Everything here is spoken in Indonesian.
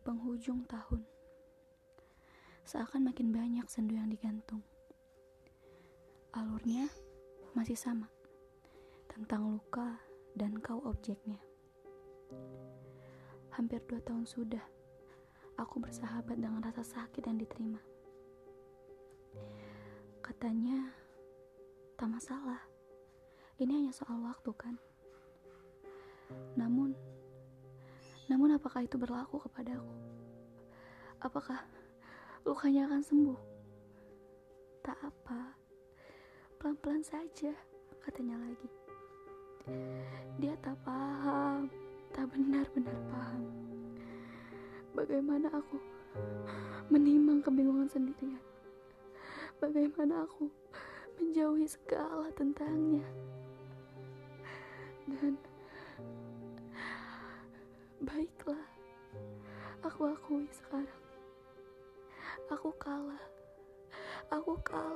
ujung tahun. Seakan makin banyak sendu yang digantung. Alurnya masih sama, tentang luka dan kau objeknya. Hampir dua tahun sudah, aku bersahabat dengan rasa sakit yang diterima. Katanya, tak masalah. Ini hanya soal waktu kan? Namun apakah itu berlaku kepadaku? Apakah lukanya akan sembuh? Tak apa, pelan-pelan saja, katanya lagi. Dia tak paham, tak benar-benar paham. Bagaimana aku menimang kebingungan sendirian. Bagaimana aku menjauhi segala tentangnya. Dan baiklah, aku akui sekarang. Aku kalah. Aku kalah